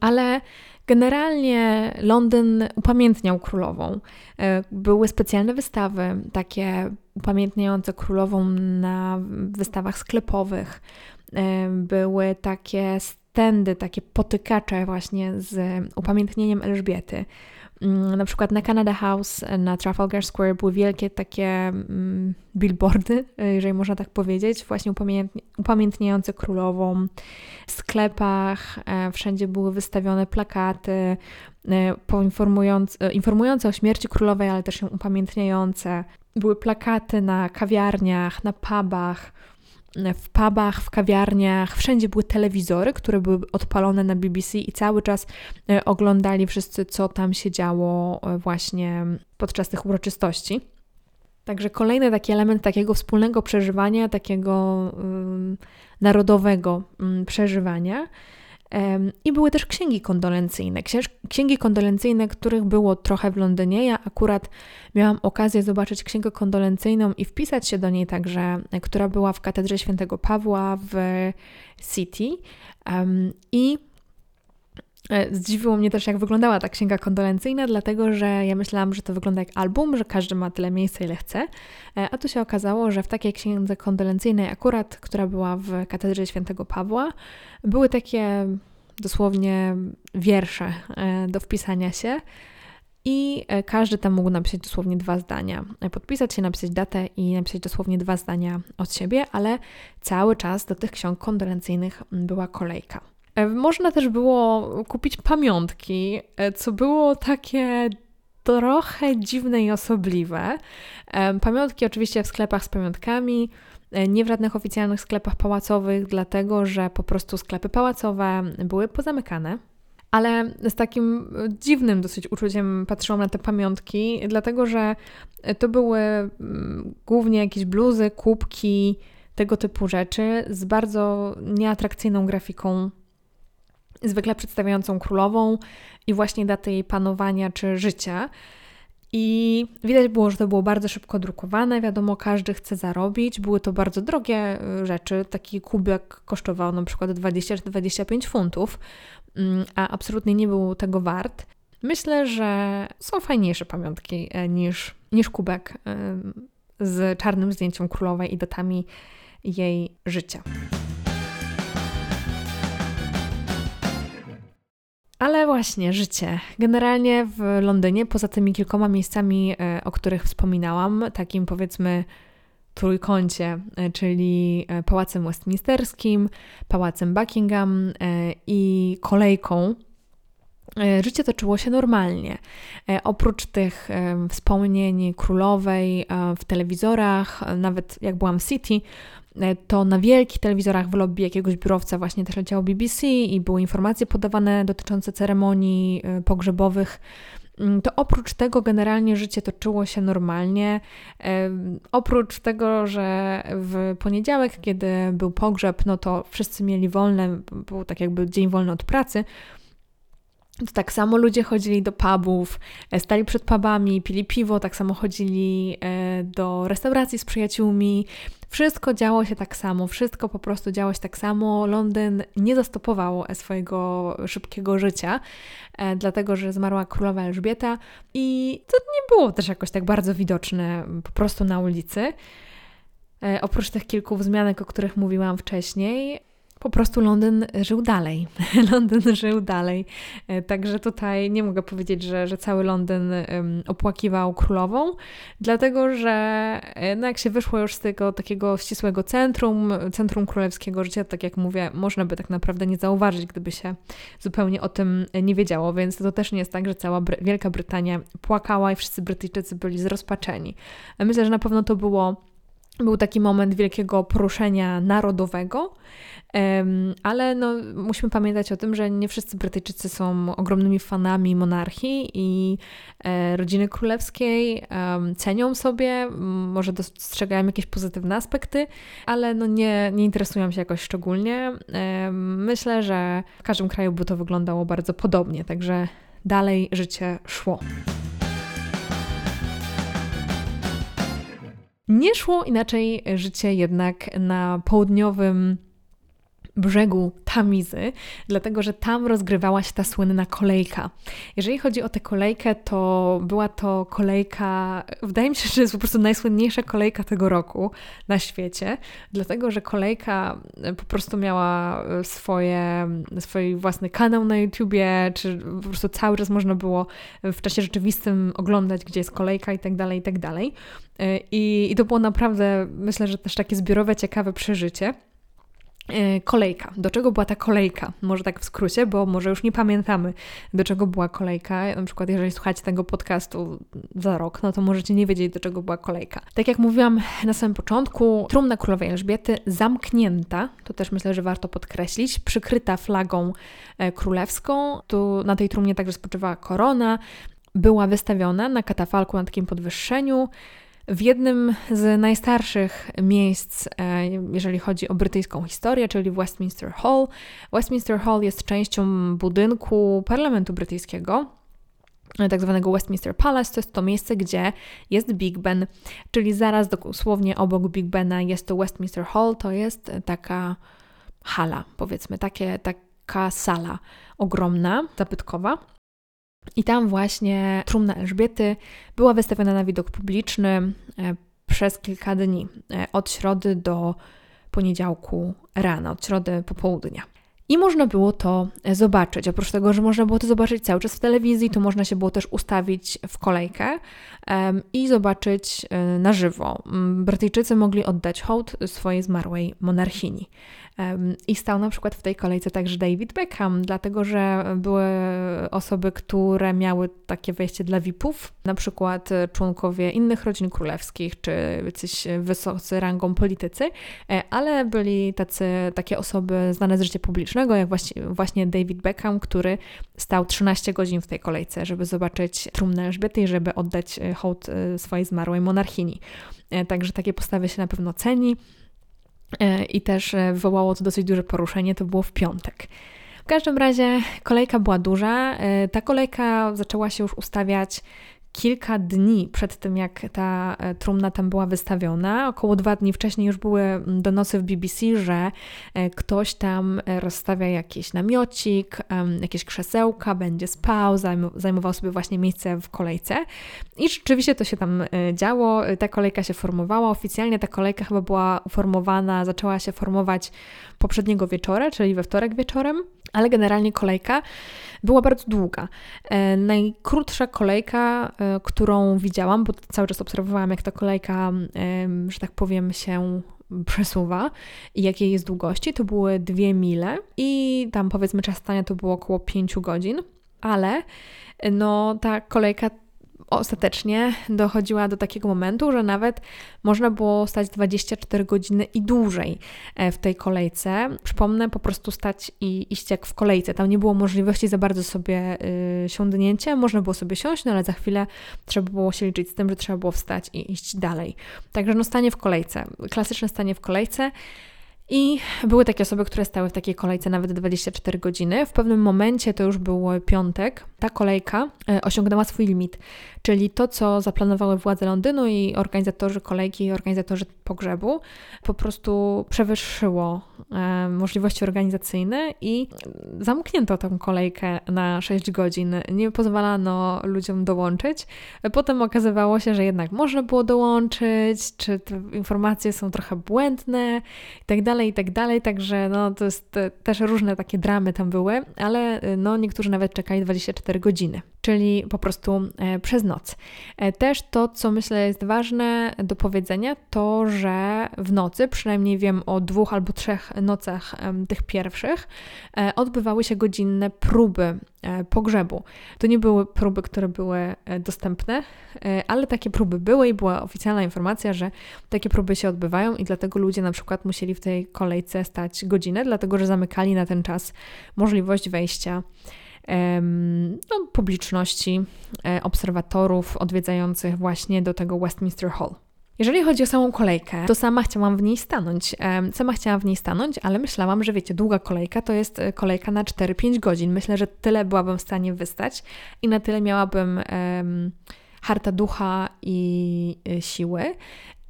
Ale Generalnie Londyn upamiętniał królową. E, były specjalne wystawy, takie upamiętniające królową na wystawach sklepowych. E, były takie stędy, takie potykacze właśnie z upamiętnieniem Elżbiety. Mm, na przykład na Canada House na Trafalgar Square były wielkie takie mm, billboardy, e, jeżeli można tak powiedzieć, właśnie upamiętniające królową. W sklepach e, wszędzie były wystawione plakaty e, poinformujące, informujące o śmierci królowej, ale też ją upamiętniające. Były plakaty na kawiarniach, na pubach w pubach, w kawiarniach, wszędzie były telewizory, które były odpalone na BBC i cały czas e, oglądali wszyscy, co tam się działo e, właśnie podczas tych uroczystości. Także kolejny taki element takiego wspólnego przeżywania, takiego narodowego um, przeżywania. I były też księgi kondolencyjne. Księgi kondolencyjne, których było trochę w Londynie. Ja akurat miałam okazję zobaczyć księgę kondolencyjną i wpisać się do niej także, która była w katedrze świętego Pawła w City. I e, Zdziwiło mnie też, jak wyglądała ta księga kondolencyjna, dlatego że ja myślałam, że to wygląda jak album, że każdy ma tyle miejsca, ile chce. E, a tu się okazało, że w takiej księdze kondolencyjnej, akurat, która była w katedrze świętego Pawła, były takie dosłownie wiersze e, do wpisania się. I e, każdy tam mógł napisać dosłownie dwa zdania. E, podpisać się, napisać datę i napisać dosłownie dwa zdania od siebie, ale cały czas do tych ksiąg kondolencyjnych była kolejka. Można też było kupić pamiątki, co było takie trochę dziwne i osobliwe. Pamiątki oczywiście w sklepach z pamiątkami, E, nie w żadnych oficjalnych sklepach pałacowych, dlatego że po prostu sklepy pałacowe były pozamykane. Ale z takim dziwnym dosyć uczuciem patrzyłam na te pamiątki, dlatego że to były mm, głównie jakieś bluzy, kubki, tego typu rzeczy z bardzo nieatrakcyjną grafiką, zwykle przedstawiającą królową i właśnie datę jej panowania czy życia. I widać było, że to było bardzo szybko drukowane. Wiadomo, każdy chce zarobić. Były to bardzo drogie y, rzeczy. Taki kubek kosztował na przykład 20 czy 25 funtów, mm, a absolutnie nie był tego wart. Myślę, że są fajniejsze pamiątki e, niż, niż kubek e, z czarnym zdjęciem królowej i datami jej życia. Ale właśnie, życie. Generalnie w Londynie, poza tymi kilkoma miejscami, e, o których wspominałam, takim powiedzmy trójkącie, e, czyli e, Pałacem Westminsterskim, Pałacem Buckingham i kolejką, życie toczyło się normalnie. Oprócz tych wspomnień królowej w telewizorach, nawet jak byłam w City, to na wielkich telewizorach w lobby jakiegoś biurowca właśnie też leciało BBC i były informacje podawane dotyczące ceremonii pogrzebowych. Mm, to oprócz tego generalnie życie toczyło się normalnie. Oprócz tego, że w poniedziałek, kiedy był pogrzeb, no to wszyscy mieli wolne, był tak jakby dzień wolny od pracy. To tak samo ludzie chodzili do pubów, e, stali przed pubami, pili piwo, tak samo chodzili e, do restauracji z przyjaciółmi. Wszystko działo się tak samo, wszystko po prostu działo się tak samo. Londyn nie zastopował swojego szybkiego życia, e, dlatego że zmarła królowa Elżbieta i to nie było też jakoś tak bardzo widoczne po prostu na ulicy. Oprócz tych kilku wzmianek, o których mówiłam wcześniej, po prostu Londyn żył dalej. [laughs] Londyn żył dalej. E, także tutaj nie mogę powiedzieć, że, że cały Londyn opłakiwał królową, dlatego że e, no jak się wyszło już z tego takiego ścisłego centrum, centrum królewskiego życia, tak jak mówię, można by tak naprawdę nie zauważyć, gdyby się zupełnie o tym nie wiedziało, więc to też nie jest tak, że cała Bry Wielka Brytania płakała i wszyscy Brytyjczycy byli zrozpaczeni. Myślę, że na pewno to było był taki moment wielkiego poruszenia narodowego, ale no, musimy pamiętać o tym, że nie wszyscy Brytyjczycy są ogromnymi fanami monarchii i e, rodziny królewskiej. Cenią sobie, może dostrzegają jakieś pozytywne aspekty, ale no nie, nie interesują się jakoś szczególnie. Myślę, że w każdym kraju by to wyglądało bardzo podobnie, także dalej życie szło. Nie szło inaczej życie jednak na południowym brzegu Tamizy, dlatego że tam rozgrywała się ta słynna kolejka. Jeżeli chodzi o tę kolejkę, to była to kolejka, wydaje mi się, że jest po prostu najsłynniejsza kolejka tego roku na świecie, dlatego że kolejka po prostu miała swoje, swój własny kanał na YouTubie, czy po prostu cały czas można było w czasie rzeczywistym oglądać, gdzie jest kolejka i tak dalej, i tak dalej. I, I to było naprawdę, myślę, że też takie zbiorowe, ciekawe przeżycie. E, kolejka. Do czego była ta kolejka? Może tak w skrócie, bo może już nie pamiętamy, do czego była kolejka. Na przykład, jeżeli słuchacie tego podcastu za rok, no to możecie nie wiedzieć, do czego była kolejka. Tak jak mówiłam na samym początku, trumna królowej Elżbiety zamknięta, to też myślę, że warto podkreślić, przykryta flagą e, królewską. Tu na tej trumnie także spoczywała korona. Była wystawiona na katafalku na takim podwyższeniu. W jednym z najstarszych miejsc, e, jeżeli chodzi o brytyjską historię, czyli Westminster Hall. Westminster Hall jest częścią budynku parlamentu brytyjskiego, e, tak zwanego Westminster Palace. To jest to miejsce, gdzie jest Big Ben, czyli zaraz dosłownie obok Big Bena jest to Westminster Hall. To jest taka hala, powiedzmy, takie, taka sala ogromna, zabytkowa. I tam właśnie trumna Elżbiety była wystawiona na widok publiczny e, przez kilka dni, e, od środy do poniedziałku rana, od środy popołudnia. I można było to zobaczyć. Oprócz tego, że można było to zobaczyć cały czas w telewizji, to można się było też ustawić w kolejkę um, i zobaczyć um, na żywo. Brytyjczycy mogli oddać hołd swojej zmarłej monarchini. I stał na przykład w tej kolejce także David Beckham, dlatego że były osoby, które miały takie wejście dla VIP-ów, na przykład członkowie innych rodzin królewskich, czy jacyś wysocy rangą politycy, e, ale byli tacy, takie osoby znane z życia publicznego, jak właśnie David Beckham, który stał 13 godzin w tej kolejce, żeby zobaczyć trumnę Elżbiety i żeby oddać e, hołd e, swojej zmarłej monarchini. Także takie postawy się na pewno ceni. E, i też e, wywołało to dosyć duże poruszenie, to było w piątek. W każdym razie kolejka była duża. E, ta kolejka zaczęła się już ustawiać kilka dni przed tym, jak ta e, trumna tam była wystawiona, około dwa dni wcześniej już były mm, donosy w BBC, że e, ktoś tam e, rozstawia jakiś namiocik, jakieś krzesełka, będzie spał, zajmował sobie właśnie miejsce w kolejce. I rzeczywiście to się tam działo. Ta kolejka się formowała. Oficjalnie ta kolejka chyba była uformowana, zaczęła się formować poprzedniego wieczora, czyli we wtorek wieczorem, ale generalnie kolejka była bardzo długa. E, najkrótsza kolejka, e, którą widziałam, bo cały czas obserwowałam, jak ta kolejka, że tak powiem, się przesuwa i jakiej jest długości, to były dwie mile i tam powiedzmy czas stania to było około 5 godzin ale no ta kolejka ostatecznie dochodziła do takiego momentu, że nawet można było stać 24 godziny i dłużej e, w tej kolejce. Przypomnę, po prostu stać i iść jak w kolejce. Tam nie było możliwości za bardzo sobie y, siądnięcia. Można było sobie siąść, no ale za chwilę trzeba było się liczyć z tym, że trzeba było wstać i iść dalej. Także no stanie w kolejce. Klasyczne stanie w kolejce. I były takie osoby, które stały w takiej kolejce nawet 24 godziny. W pewnym momencie, to już był piątek, ta kolejka e, osiągnęła swój limit, czyli to, co zaplanowały władze Londynu i organizatorzy kolejki, organizatorzy pogrzebu, po prostu przewyższyło e, możliwości organizacyjne i zamknięto tę kolejkę na 6 godzin. Nie pozwalano ludziom dołączyć. Potem okazywało się, że jednak można było dołączyć, czy te informacje są trochę błędne i tak dalej, i tak. Także no, to jest też różne takie dramy tam były, ale no, niektórzy nawet czekali 24 godziny, czyli po prostu e, przez noc. E, też to, co myślę jest ważne do powiedzenia, to, że w nocy, przynajmniej wiem o dwóch albo trzech nocach tych pierwszych, e, odbywały się godzinne próby pogrzebu. To nie były próby, które były dostępne, ale takie próby były i była oficjalna informacja, że takie próby się odbywają i dlatego ludzie na przykład musieli w tej kolejce stać godzinę, dlatego że zamykali na ten czas możliwość wejścia no, publiczności, e, obserwatorów odwiedzających właśnie do tego Westminster Hall. Jeżeli chodzi o samą kolejkę, to sama chciałam w niej stanąć. Sama chciałam w niej stanąć, ale myślałam, że wiecie, długa kolejka to jest e, kolejka na 4-5 godzin. Myślę, że tyle byłabym w stanie wystać i na tyle miałabym um, harta ducha i y, siły.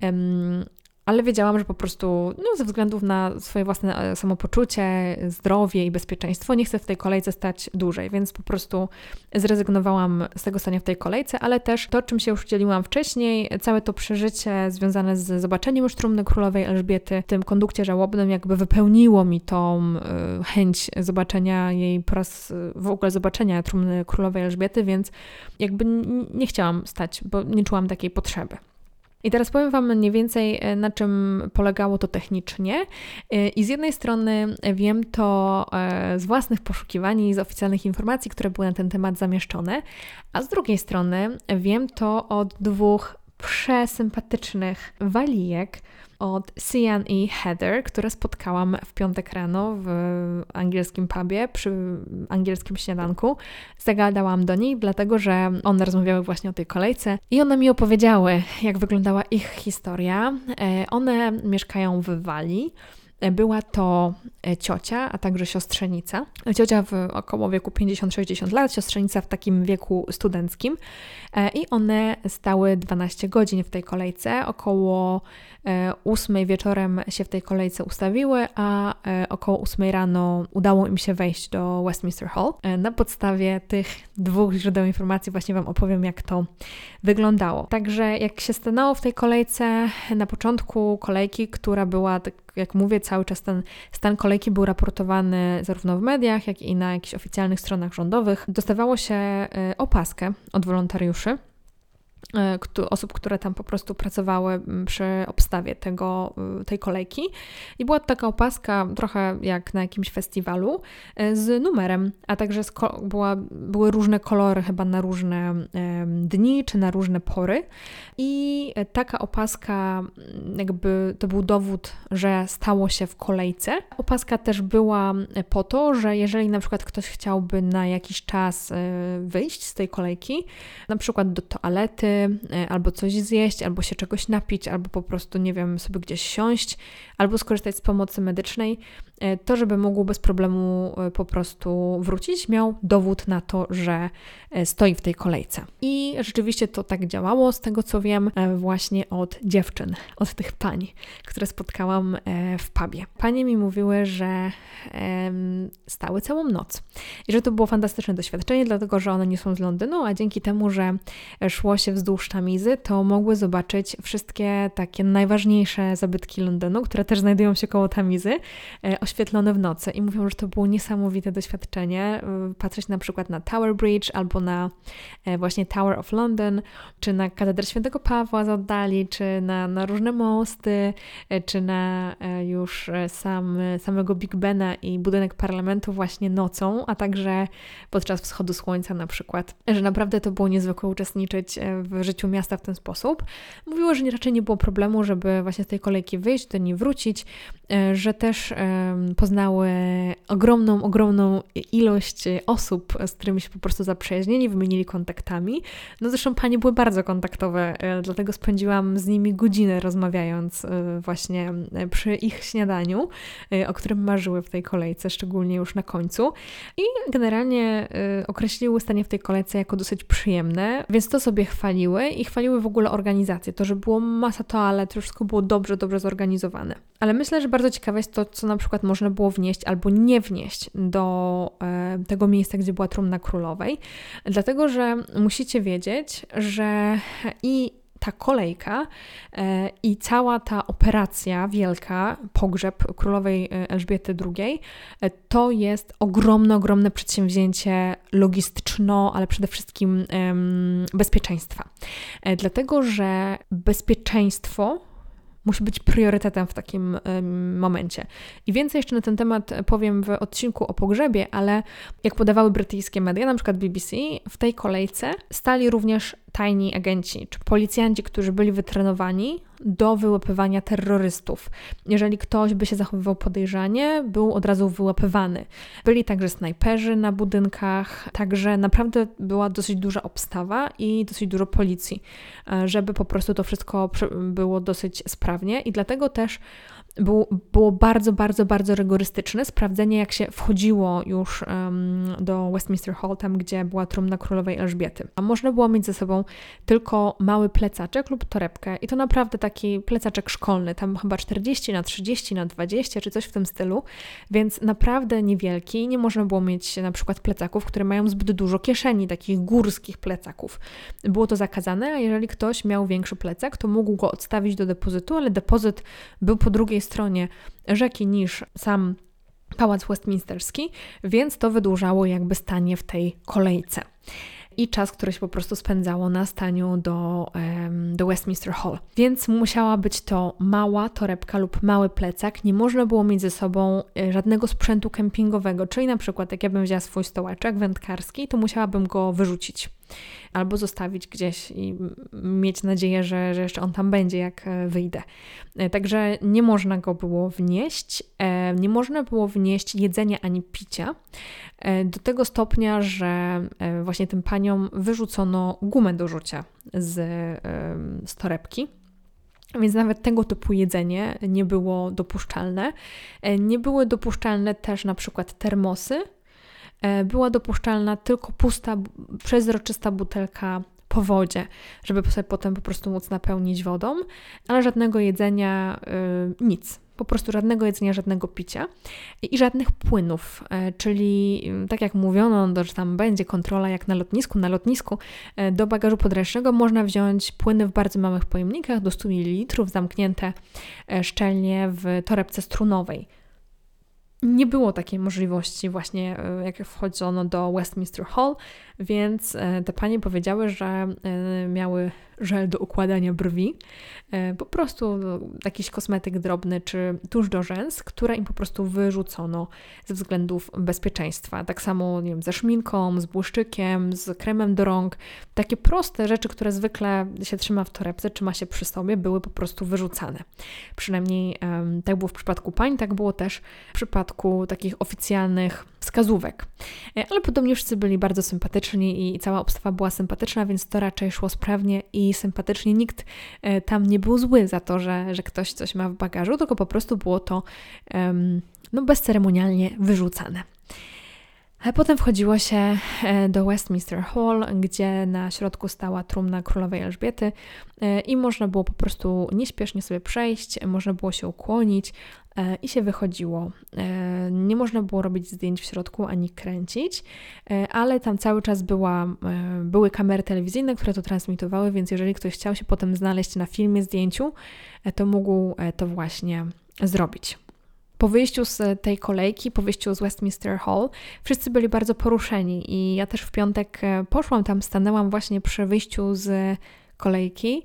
Um, ale wiedziałam, że po prostu no, ze względów na swoje własne e, samopoczucie, zdrowie i bezpieczeństwo nie chcę w tej kolejce stać dłużej, więc po prostu zrezygnowałam z tego stania w tej kolejce, ale też to, czym się już dzieliłam wcześniej, całe to przeżycie związane z zobaczeniem już trumny królowej Elżbiety, w tym kondukcie żałobnym, jakby wypełniło mi tą y, chęć zobaczenia jej po raz w ogóle zobaczenia trumny królowej Elżbiety, więc jakby nie chciałam stać, bo nie czułam takiej potrzeby. I teraz powiem Wam mniej więcej, e, na czym polegało to technicznie. E, I z jednej strony wiem to e, z własnych poszukiwań i z oficjalnych informacji, które były na ten temat zamieszczone, a z drugiej strony wiem to od dwóch przesympatycznych walijek, od Sian i Heather, które spotkałam w piątek rano w angielskim pubie przy angielskim śniadanku. Zagadałam do niej, dlatego że one rozmawiały właśnie o tej kolejce i one mi opowiedziały, jak wyglądała ich historia. E, one mieszkają w Walii. Była to e, ciocia, a także siostrzenica. Ciocia w około wieku 50-60 lat, siostrzenica w takim wieku studenckim. E, I one stały 12 godzin w tej kolejce. Około 8 e, wieczorem się w tej kolejce ustawiły, a około 8 rano udało im się wejść do Westminster Hall. Na podstawie tych dwóch źródeł informacji właśnie Wam opowiem, jak to wyglądało. Także jak się stanęło w tej kolejce, na początku kolejki, która była, tak jak mówię, cały czas ten stan kolejki był raportowany zarówno w mediach, jak i na jakichś oficjalnych stronach rządowych. Dostawało się e, opaskę od wolontariuszy, osób, które tam po prostu pracowały przy obstawie tego, y, tej kolejki. I była to taka opaska, trochę jak na jakimś festiwalu, e, z numerem, a także była, były różne kolory chyba na różne dni czy na różne pory. I taka opaska, jakby to był dowód, że stało się w kolejce. Opaska też była po to, że jeżeli na przykład ktoś chciałby na jakiś czas e, wyjść z tej kolejki, na przykład do toalety, E, albo coś zjeść, albo się czegoś napić, albo po prostu, nie wiem, sobie gdzieś siąść, albo skorzystać z pomocy medycznej, e, to żeby mógł bez problemu e, po prostu wrócić, miał dowód na to, że stoi w tej kolejce. I rzeczywiście to tak działało, z tego co wiem, właśnie od dziewczyn, od tych pań, które spotkałam w pubie. Panie mi mówiły, że stały całą noc i że to było fantastyczne doświadczenie, dlatego że one nie są z Londynu, a dzięki temu, że szło się wzdłuż wzdłuż Tamizy, to mogły zobaczyć wszystkie takie najważniejsze zabytki Londynu, które też znajdują się koło Tamizy, e, oświetlone w nocy. I mówią, że to było niesamowite doświadczenie. E, patrzeć na przykład na Tower Bridge albo na właśnie Tower of London, czy na katedrę Świętego Pawła z oddali, czy na, na różne mosty, czy na już sam, samego Big Bena i budynek parlamentu właśnie nocą, a także podczas wschodu słońca na przykład, że naprawdę to było niezwykłe uczestniczyć e, w życiu miasta w ten sposób. Mówiło, że raczej nie było problemu, żeby właśnie z tej kolejki wyjść, do niej wrócić, e, że też poznały ogromną, ogromną ilość osób, z którymi się po prostu zaprzyjaźnili, wymienili kontaktami. No zresztą panie były bardzo kontaktowe, e, dlatego spędziłam z nimi godzinę rozmawiając właśnie przy ich śniadaniu, o którym marzyły w tej kolejce, szczególnie już na końcu. I generalnie określiły stanie w tej kolejce jako dosyć przyjemne, więc to sobie chwaliły i chwaliły w ogóle organizację, to, że było masa toalet, to wszystko było dobrze, dobrze zorganizowane. Ale myślę, że bardzo ciekawe jest to, co na przykład można było wnieść albo nie wnieść do e, tego miejsca, gdzie była trumna królowej, dlatego że musicie wiedzieć, że i ta kolejka e, i cała ta operacja wielka, pogrzeb królowej e, Elżbiety II, e, to jest ogromne, ogromne przedsięwzięcie logistyczno, ale przede wszystkim bezpieczeństwa. Dlatego, że bezpieczeństwo musi być priorytetem w takim momencie. I więcej jeszcze na ten temat powiem w odcinku o pogrzebie, ale jak podawały brytyjskie media, na przykład BBC, w tej kolejce stali również tajni agenci czy policjanci, którzy byli wytrenowani do wyłapywania terrorystów. Jeżeli ktoś by się zachowywał podejrzanie, był od razu wyłapywany. Byli także snajperzy na budynkach, także naprawdę była dosyć duża obstawa i dosyć dużo policji, e, żeby po prostu to wszystko było dosyć sprawnie i dlatego też było, było bardzo, bardzo, bardzo rygorystyczne sprawdzenie, jak się wchodziło już um, do Westminster Hall, tam gdzie była trumna królowej Elżbiety. A można było mieć ze sobą tylko mały plecaczek lub torebkę i to naprawdę taki plecaczek szkolny, tam chyba 40 na 30 na 20 czy coś w tym stylu, więc naprawdę niewielki. Nie można było mieć na przykład plecaków, które mają zbyt dużo kieszeni, takich górskich plecaków. Było to zakazane, a jeżeli ktoś miał większy plecak, to mógł go odstawić do depozytu, ale depozyt był po drugiej stronie rzeki niż sam Pałac Westminsterski, więc to wydłużało jakby stanie w tej kolejce i czas, który się po prostu spędzało na staniu do, do Westminster Hall. Więc musiała być to mała torebka lub mały plecak. Nie można było mieć ze sobą e, żadnego sprzętu kempingowego, czyli na przykład jak ja bym wzięła swój stołeczek wędkarski, to musiałabym go wyrzucić albo zostawić gdzieś i mieć nadzieję, że, że jeszcze on tam będzie, jak e, wyjdę. E, także nie można go było wnieść, e, nie można było wnieść jedzenia ani picia do tego stopnia, że właśnie tym paniom wyrzucono gumę do rzucia z, z torebki. Więc nawet tego typu jedzenie nie było dopuszczalne. Nie były dopuszczalne też na przykład termosy, była dopuszczalna tylko pusta, przezroczysta butelka po wodzie, żeby sobie potem po prostu móc napełnić wodą, ale żadnego jedzenia, yy, nic. Po prostu żadnego jedzenia, żadnego picia i, żadnych płynów, e, czyli tak jak mówiono, no, że tam będzie kontrola jak na lotnisku. Na lotnisku e, do bagażu podręcznego można wziąć płyny w bardzo małych pojemnikach do 100 ml, zamknięte szczelnie w torebce strunowej nie było takiej możliwości właśnie, e, jak wchodzono do Westminster Hall, więc e, te panie powiedziały, że e, miały żel do układania brwi, po prostu jakiś kosmetyk drobny czy tuż do rzęs, które im po prostu wyrzucono ze względów bezpieczeństwa. Tak samo nie wiem, ze szminką, z błyszczykiem, z kremem do rąk. Takie proste rzeczy, które zwykle się trzyma w torebce, trzyma się przy sobie, były po prostu wyrzucane. Przynajmniej tak było w przypadku pań, tak było też w przypadku takich oficjalnych wskazówek. E, ale podobnie wszyscy byli bardzo sympatyczni i cała obstawa była sympatyczna, więc to raczej szło sprawnie i sympatycznie. Nikt e, tam nie był zły za to, że, że ktoś coś ma w bagażu, tylko po prostu było to no, bezceremonialnie wyrzucane. A potem wchodziło się e, do Westminster Hall, gdzie na środku stała trumna królowej Elżbiety i można było po prostu nieśpiesznie sobie przejść, można było się ukłonić, e, i się wychodziło. E, nie można było robić zdjęć w środku ani kręcić, e, ale tam cały czas była, były kamery telewizyjne, które to transmitowały, więc jeżeli ktoś chciał się potem znaleźć na filmie, zdjęciu, to mógł to właśnie zrobić. Po wyjściu z tej kolejki, po wyjściu z Westminster Hall, wszyscy byli bardzo poruszeni i ja też w piątek poszłam tam, stanęłam właśnie przy wyjściu z kolejki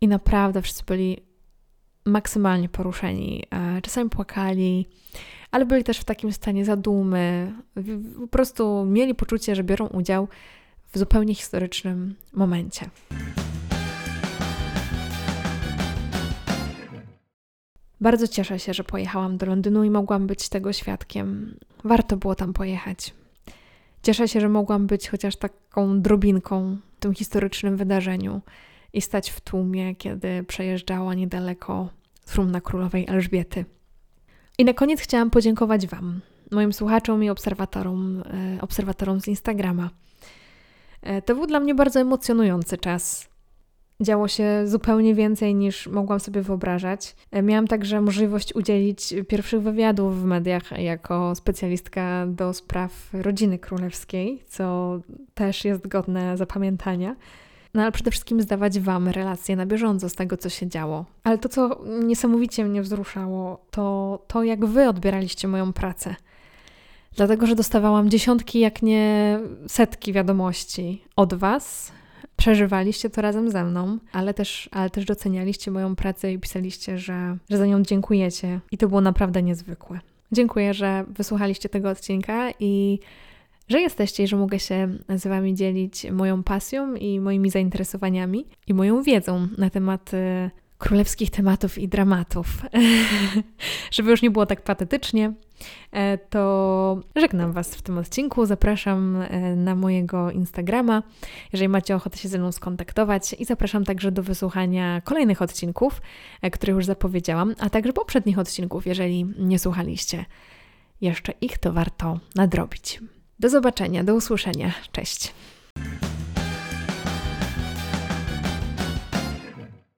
i naprawdę wszyscy byli maksymalnie poruszeni. E, czasami płakali, ale byli też w takim stanie zadumy. Po prostu mieli poczucie, że biorą udział w zupełnie historycznym momencie. Bardzo cieszę się, że pojechałam do Londynu i mogłam być tego świadkiem. Warto było tam pojechać. Cieszę się, że mogłam być chociaż taką drobinką w tym historycznym wydarzeniu i stać w tłumie, kiedy przejeżdżała niedaleko trumna królowej Elżbiety. I na koniec chciałam podziękować Wam, moim słuchaczom i obserwatorom, e, obserwatorom z Instagrama. E, to był dla mnie bardzo emocjonujący czas. Działo się zupełnie więcej niż mogłam sobie wyobrażać. E, miałam także możliwość udzielić pierwszych wywiadów w mediach jako specjalistka do spraw rodziny królewskiej, co też jest godne zapamiętania no ale przede wszystkim zdawać Wam relacje na bieżąco z tego, co się działo. Ale to, co niesamowicie mnie wzruszało, to to, jak Wy odbieraliście moją pracę. Dlatego, że dostawałam dziesiątki, jak nie setki wiadomości od Was. Przeżywaliście to razem ze mną, ale też, ale też docenialiście moją pracę i pisaliście, że, że za nią dziękujecie. I to było naprawdę niezwykłe. Dziękuję, że wysłuchaliście tego odcinka i że jesteście i że mogę się z Wami dzielić moją pasją i moimi zainteresowaniami i moją wiedzą na temat y, królewskich tematów i dramatów. [laughs] Żeby już nie było tak patetycznie, e, to żegnam Was w tym odcinku. Zapraszam e, na mojego Instagrama, jeżeli macie ochotę się ze mną skontaktować, i zapraszam także do wysłuchania kolejnych odcinków, e, które już zapowiedziałam, a także poprzednich odcinków, jeżeli nie słuchaliście jeszcze ich, to warto nadrobić. Do zobaczenia, do usłyszenia. Cześć.